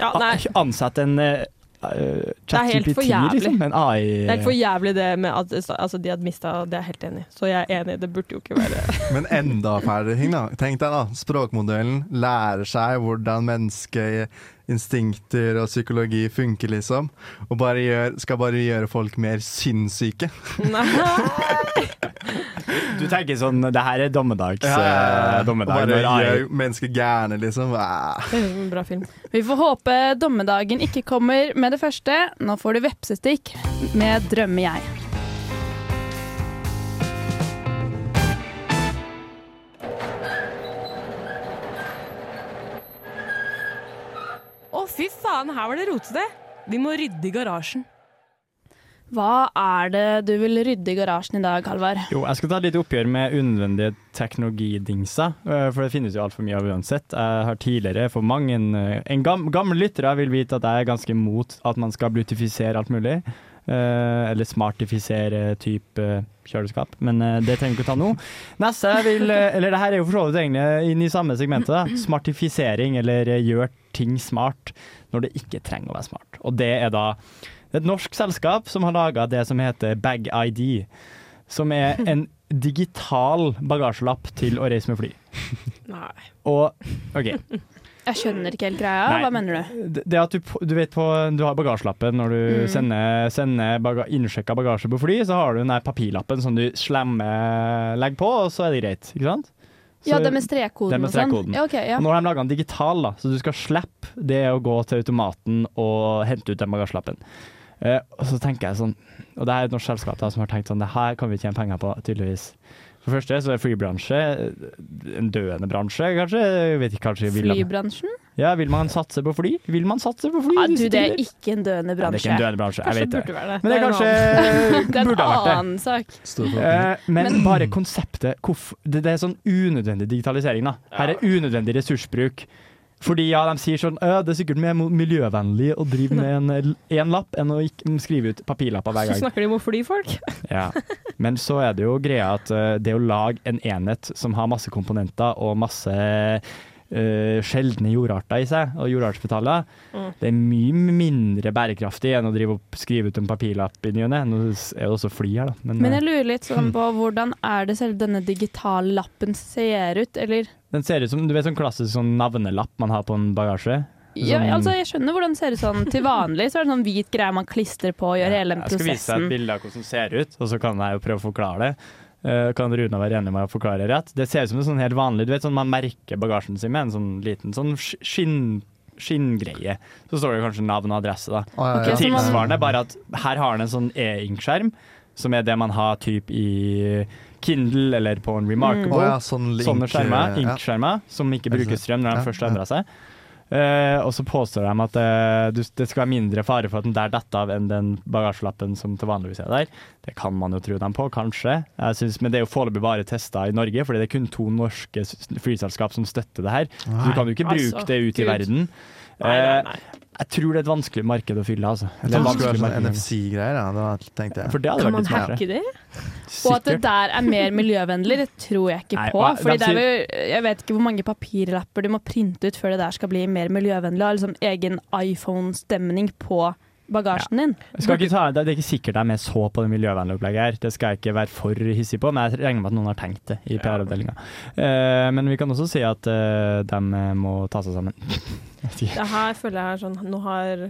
Speaker 4: Ja,
Speaker 3: ansette en
Speaker 4: Det helt for
Speaker 3: ChatGPT,
Speaker 4: jævlig.
Speaker 3: liksom. En AI.
Speaker 4: Det er helt for jævlig det med at altså, de hadde mista Det er jeg helt enig i. Så jeg er enig, det burde jo ikke være
Speaker 1: Men enda fælere ting, da. Tenk deg da, språkmodellen lærer seg hvordan menneskeinstinkter og psykologi funker, liksom. Og bare gjør, skal bare gjøre folk mer sinnssyke.
Speaker 3: Du tenker sånn Det her er dommedags
Speaker 1: Ja, ja, ja.
Speaker 3: eh, dommedag.
Speaker 1: bare gjør mennesker gærne, liksom. Ah.
Speaker 4: Det er en bra film.
Speaker 2: Vi får håpe dommedagen ikke kommer med det første. Nå får du vepsestikk med 'Drømmer jeg'.
Speaker 4: Fy faen, her var det rotete! Vi må rydde i garasjen.
Speaker 2: Hva er det du vil rydde i garasjen i dag, Halvard?
Speaker 3: Jo, jeg skal ta litt oppgjør med unødvendige teknologidingser, eh, for det finnes jo altfor mye av uansett. Jeg har tidligere for mange eh, En gam, gammel lyttere vil vite at jeg er ganske mot at man skal blutifisere alt mulig. eh, eller smartifisere type kjøleskap, men eh, det trenger vi ikke ta nå. Neste vil eh, Eller det her er jo for så vidt egentlig inn i samme segmentet. da. Smartifisering, eller eh, gjør ting smart når det ikke trenger å være smart. Og det er da et norsk selskap som har laga det som heter Bag ID. Som er en digital bagasjelapp til å reise med fly.
Speaker 4: Nei.
Speaker 3: Og OK.
Speaker 2: Jeg skjønner ikke helt greia.
Speaker 3: Nei.
Speaker 2: Hva mener du?
Speaker 3: Det at du, du vet på, du har bagasjelappen når du
Speaker 2: Mm.
Speaker 3: sender, sender baga, innsjekka bagasje på fly, så har du den der papirlappen som du slemmer legger på, og så er det greit. Ikke sant?
Speaker 2: Ja, det med strekkoden
Speaker 3: det med
Speaker 2: og sånn.
Speaker 3: strekkoden.
Speaker 2: Ja, okay, ja.
Speaker 3: Nå har de laga den digital, da, så du skal slippe det å gå til automaten og hente ut den bagasjelappen. Eh, og så tenker jeg sånn, og det er et norsk selskap da, som har tenkt sånn, det her kan vi tjene penger på, tydeligvis. For det første så er flybransje en døende bransje, kanskje. Jeg vet ikke, kanskje
Speaker 2: Flybransjen?
Speaker 3: Ja, vil man satse på fly? Vil man satse på fly?
Speaker 2: Ja, du, det er ikke en døende
Speaker 3: Nei, det er ikke en døende bransje, jeg vet det.
Speaker 4: burde være det.
Speaker 3: Men det kanskje
Speaker 2: det er en
Speaker 3: burde ha vært det.
Speaker 2: annen sak.
Speaker 3: Eh, men, bare konseptet det, det er sånn unødvendig digitalisering. da Her er unødvendig ressursbruk. Fordi ja, de sier sånn «Øh, Det er sikkert mer miljøvennlig å drive med en, en lapp enn å ikke skrive ut papirlapper hver gang.
Speaker 4: Så snakker de om å fly folk.
Speaker 3: Ja. Men så er det jo greia at eh, det å lage en enhet som har masse komponenter og masse eh, sjeldne jordarter i seg, og jordartsmetaller,
Speaker 4: Mm.
Speaker 3: det er mye mindre bærekraftig enn å drive opp, skrive ut en papirlapp i ny og ne. Nå er det også fly her, da. Men,
Speaker 2: Men
Speaker 3: eh,
Speaker 2: jeg lurer litt sånn på hvordan er det selv denne digitale lappen ser ut, eller
Speaker 3: Den ser ut som du vet, sånn klassisk sånn navnelapp man har på en bagasje.
Speaker 2: ja,
Speaker 3: Sånn-
Speaker 2: altså Jeg skjønner hvordan det ser ut sånn til vanlig. Så er det sånn hvit greie man klistrer på og gjør hele den
Speaker 3: Jeg skal vise deg et bilde av hvordan det ser ut, og så kan jeg jo prøve å forklare det. Eh, kan Runa være enig med å forklare rett? Det ser ut som en sånn helt vanlig Du vet sånn man merker bagasjen sin med en sånn liten sånn skinn skinngreie. Så står det kanskje navn og adresse, da.
Speaker 1: Ja, ja.
Speaker 2: så
Speaker 3: Tilsvarende, bare at her har den en sånn e-ink-skjerm, som er det man har typ i Kindle eller på en Remarkable.
Speaker 1: Å ja, sånn link,
Speaker 3: Sånne skjermer, ink-skjermer, som ikke bruker strøm når de først endrer seg. Eh, og så påstår de at eh, du, det skal være mindre fare for at den der detter av enn den bagasjelappen som til vanligvis er der. Det kan man jo tro dem på, kanskje. Jeg synes, men det er jo foreløpig bare testa i Norge, fordi det er kun to norske flyselskap som støtter det her. Så du kan jo ikke bruke
Speaker 4: Altså,
Speaker 3: det ut i
Speaker 4: Gud.
Speaker 3: verden.
Speaker 4: Nei, nei,
Speaker 3: Eh,
Speaker 4: nei.
Speaker 3: jeg tror det er et vanskelig marked å fylle, altså. Det er vanskelig
Speaker 1: sånn. NFC-greier, ja. Da tenkte jeg.
Speaker 3: For det hadde
Speaker 4: Kan
Speaker 3: vært
Speaker 4: man hacke det?
Speaker 2: Og at det der er mer miljøvennlig, det tror jeg ikke
Speaker 3: Nei,
Speaker 2: på.
Speaker 3: og
Speaker 2: Fordi
Speaker 3: de
Speaker 2: det er vel, jeg vet ikke hvor mange papirlapper du må printe ut før det der skal bli mer miljøvennlig. Ha liksom egen iPhone-stemning på bagasjen din.
Speaker 3: Jeg skal ikke ta, det er ikke sikkert de er så på det miljøvennlige opplegget her. Det skal jeg ikke være for hissig på, men jeg regner med at noen har tenkt det i PR-avdelinga. Uh, men vi kan også si at uh, de må ta seg sammen.
Speaker 4: Det her føler jeg er sånn Nå har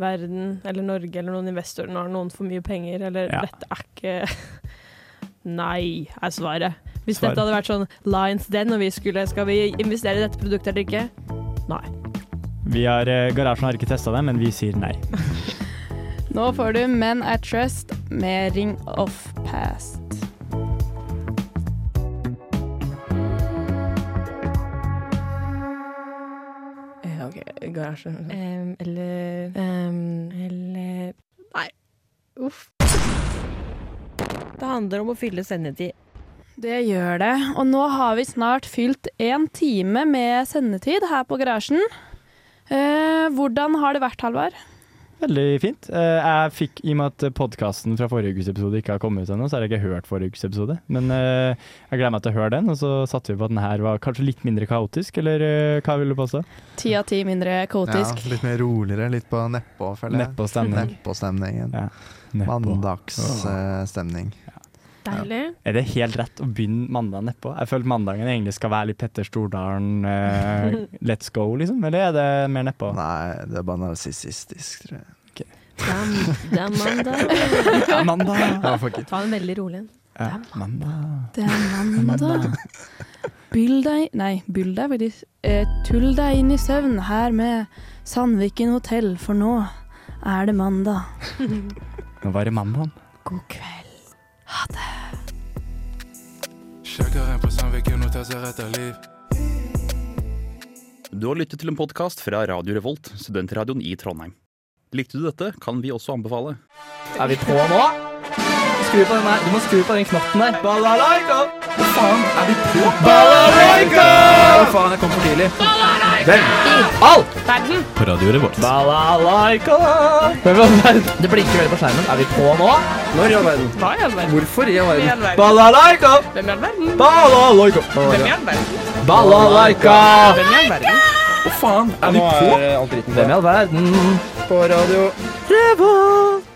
Speaker 4: verden, eller Norge, eller noen investorer, nå har noen for mye penger, eller
Speaker 3: Ja.
Speaker 4: dette er ikke Nei, er svaret. Hvis
Speaker 3: Svar.
Speaker 4: dette hadde vært sånn Lions Den, og vi skulle Skal vi investere i dette produktet eller ikke? Nei.
Speaker 3: Vi har, eh, Garasjen har ikke testa det, men vi sier nei.
Speaker 2: Nå får du Men I Trust med Ring of Past.
Speaker 4: Eh, OK, garasje. um, eller um, Eller Nei. Uff. Det handler om å fylle sendetid.
Speaker 2: Det gjør det. Og nå har vi snart fylt én time med sendetid her på Garasjen. Eh, hvordan har det vært, Halvard?
Speaker 3: Veldig fint. Eh, jeg fikk, I og med at podkasten fra forrige ukes episode ikke har kommet ut ennå, så har jeg ikke hørt forrige ukes episode. Men eh, jeg gleder meg til å høre den, og så satser vi på at den her var kanskje litt mindre kaotisk, eller eh, hva vil du påstå?
Speaker 2: Ti av ti mindre kaotisk.
Speaker 1: Ja, litt mer roligere, litt på nedpå, føler jeg.
Speaker 3: Nedpå-stemning.
Speaker 1: Nedpå-stemningen.
Speaker 3: Nedpå.
Speaker 1: Mandagsstemning.
Speaker 4: Deilig.
Speaker 3: Er det helt rett å begynne mandagen nedpå? Jeg føler mandagen egentlig skal være litt Petter Stordalen, uh, let's go, liksom? Eller er det mer nedpå?
Speaker 1: Nei, det er bare narsissistisk, tror jeg.
Speaker 4: Det er, det er mandag.
Speaker 3: Det er mandag.
Speaker 1: Ja, fuck it.
Speaker 4: Ta den veldig rolig Det
Speaker 3: Ja, mandag.
Speaker 2: Det er mandag. Byll deg Nei, byll deg, faktisk. Eh, tull deg inn i søvn her med Sandviken hotell, for nå er det mandag.
Speaker 3: Nå var det mandag.
Speaker 2: God kveld.
Speaker 12: Sjekker det. på Sandviken og tar seg rett av.
Speaker 13: Du har lyttet til en podkast fra Radio Revolt, studentradioen i Trondheim. Likte du dette, kan vi også anbefale.
Speaker 14: Er vi på nå? Skru på den der. Du må skru på den knappen der. Balalaika! Hva faen, er vi på? Balalaika! Hva faen, jeg kom for tidlig. Hvem? I All!
Speaker 4: Verden!
Speaker 14: På radioen Revolt. Balalaika! Hvem i all verden? Det blinker veldig på skjermen. Er vi på nå? Når i all verden?
Speaker 4: Hva i all verden?
Speaker 14: Hvorfor i all
Speaker 4: verden?
Speaker 14: Balalaika!
Speaker 4: Hvem i all verden?
Speaker 14: Balalaika!
Speaker 4: Hvem i all verden?
Speaker 14: Balalaika!
Speaker 4: Hvem i all verden?
Speaker 14: Hva faen, er vi på? Hvem i all verden? På radio Revolt!